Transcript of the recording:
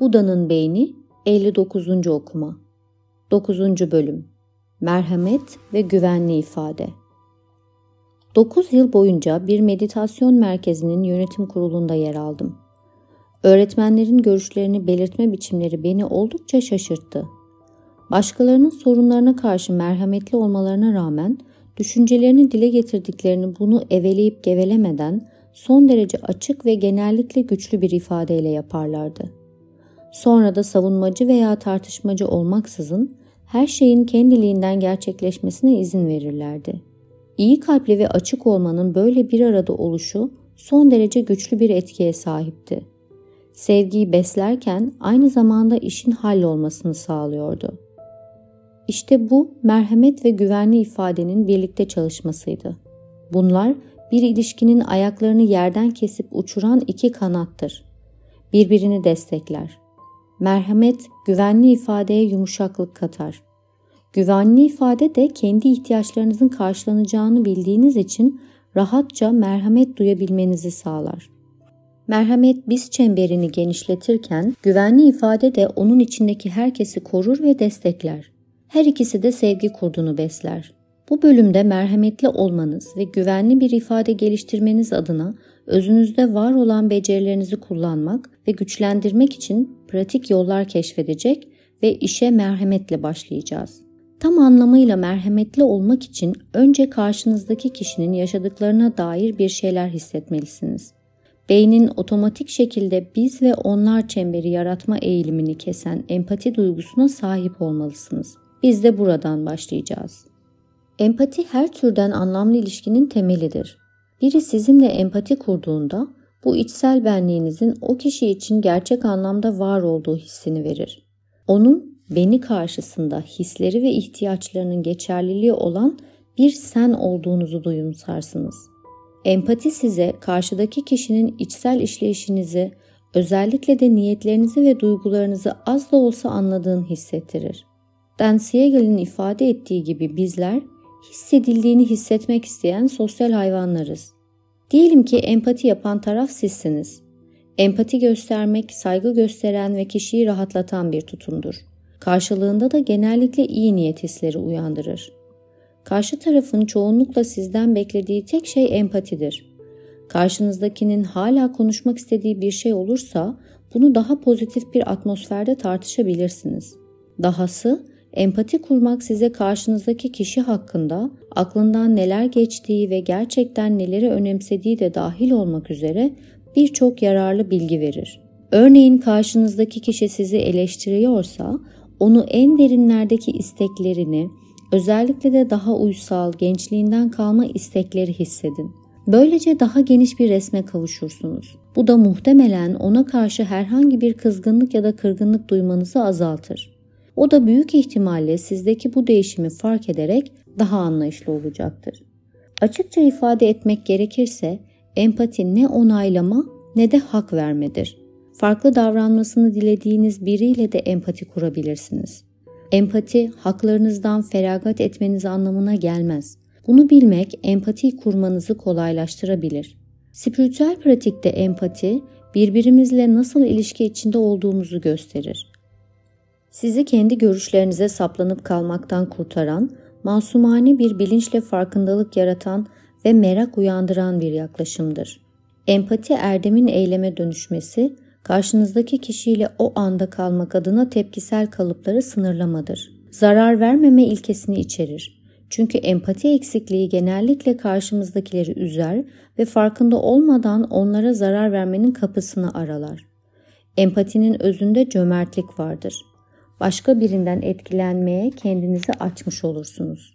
Buda'nın Beyni 59. okuma 9. bölüm Merhamet ve güvenli ifade 9 yıl boyunca bir meditasyon merkezinin yönetim kurulunda yer aldım. Öğretmenlerin görüşlerini belirtme biçimleri beni oldukça şaşırttı. Başkalarının sorunlarına karşı merhametli olmalarına rağmen düşüncelerini dile getirdiklerini bunu eveleyip gevelemeden son derece açık ve genellikle güçlü bir ifadeyle yaparlardı. Sonra da savunmacı veya tartışmacı olmaksızın her şeyin kendiliğinden gerçekleşmesine izin verirlerdi. İyi kalpli ve açık olmanın böyle bir arada oluşu son derece güçlü bir etkiye sahipti. Sevgiyi beslerken aynı zamanda işin hallolmasını sağlıyordu. İşte bu merhamet ve güvenli ifadenin birlikte çalışmasıydı. Bunlar bir ilişkinin ayaklarını yerden kesip uçuran iki kanattır. Birbirini destekler. Merhamet güvenli ifadeye yumuşaklık katar. Güvenli ifade de kendi ihtiyaçlarınızın karşılanacağını bildiğiniz için rahatça merhamet duyabilmenizi sağlar. Merhamet biz çemberini genişletirken güvenli ifade de onun içindeki herkesi korur ve destekler. Her ikisi de sevgi kurdunu besler. Bu bölümde merhametli olmanız ve güvenli bir ifade geliştirmeniz adına özünüzde var olan becerilerinizi kullanmak ve güçlendirmek için pratik yollar keşfedecek ve işe merhametle başlayacağız. Tam anlamıyla merhametli olmak için önce karşınızdaki kişinin yaşadıklarına dair bir şeyler hissetmelisiniz. Beynin otomatik şekilde biz ve onlar çemberi yaratma eğilimini kesen empati duygusuna sahip olmalısınız. Biz de buradan başlayacağız. Empati her türden anlamlı ilişkinin temelidir. Biri sizinle empati kurduğunda bu içsel benliğinizin o kişi için gerçek anlamda var olduğu hissini verir. Onun beni karşısında hisleri ve ihtiyaçlarının geçerliliği olan bir sen olduğunuzu duyumsarsınız. Empati size karşıdaki kişinin içsel işleyişinizi, özellikle de niyetlerinizi ve duygularınızı az da olsa anladığını hissettirir. Dan Siegel'in ifade ettiği gibi bizler hissedildiğini hissetmek isteyen sosyal hayvanlarız. Diyelim ki empati yapan taraf sizsiniz. Empati göstermek, saygı gösteren ve kişiyi rahatlatan bir tutumdur. Karşılığında da genellikle iyi niyet hisleri uyandırır. Karşı tarafın çoğunlukla sizden beklediği tek şey empatidir. Karşınızdakinin hala konuşmak istediği bir şey olursa bunu daha pozitif bir atmosferde tartışabilirsiniz. Dahası Empati kurmak size karşınızdaki kişi hakkında aklından neler geçtiği ve gerçekten neleri önemsediği de dahil olmak üzere birçok yararlı bilgi verir. Örneğin karşınızdaki kişi sizi eleştiriyorsa onu en derinlerdeki isteklerini, özellikle de daha uysal, gençliğinden kalma istekleri hissedin. Böylece daha geniş bir resme kavuşursunuz. Bu da muhtemelen ona karşı herhangi bir kızgınlık ya da kırgınlık duymanızı azaltır. O da büyük ihtimalle sizdeki bu değişimi fark ederek daha anlayışlı olacaktır. Açıkça ifade etmek gerekirse empati ne onaylama ne de hak vermedir. Farklı davranmasını dilediğiniz biriyle de empati kurabilirsiniz. Empati haklarınızdan feragat etmeniz anlamına gelmez. Bunu bilmek empati kurmanızı kolaylaştırabilir. Spiritüel pratikte empati birbirimizle nasıl ilişki içinde olduğumuzu gösterir. Sizi kendi görüşlerinize saplanıp kalmaktan kurtaran, masumane bir bilinçle farkındalık yaratan ve merak uyandıran bir yaklaşımdır. Empati erdemin eyleme dönüşmesi, karşınızdaki kişiyle o anda kalmak adına tepkisel kalıpları sınırlamadır. Zarar vermeme ilkesini içerir. Çünkü empati eksikliği genellikle karşımızdakileri üzer ve farkında olmadan onlara zarar vermenin kapısını aralar. Empatinin özünde cömertlik vardır başka birinden etkilenmeye kendinizi açmış olursunuz.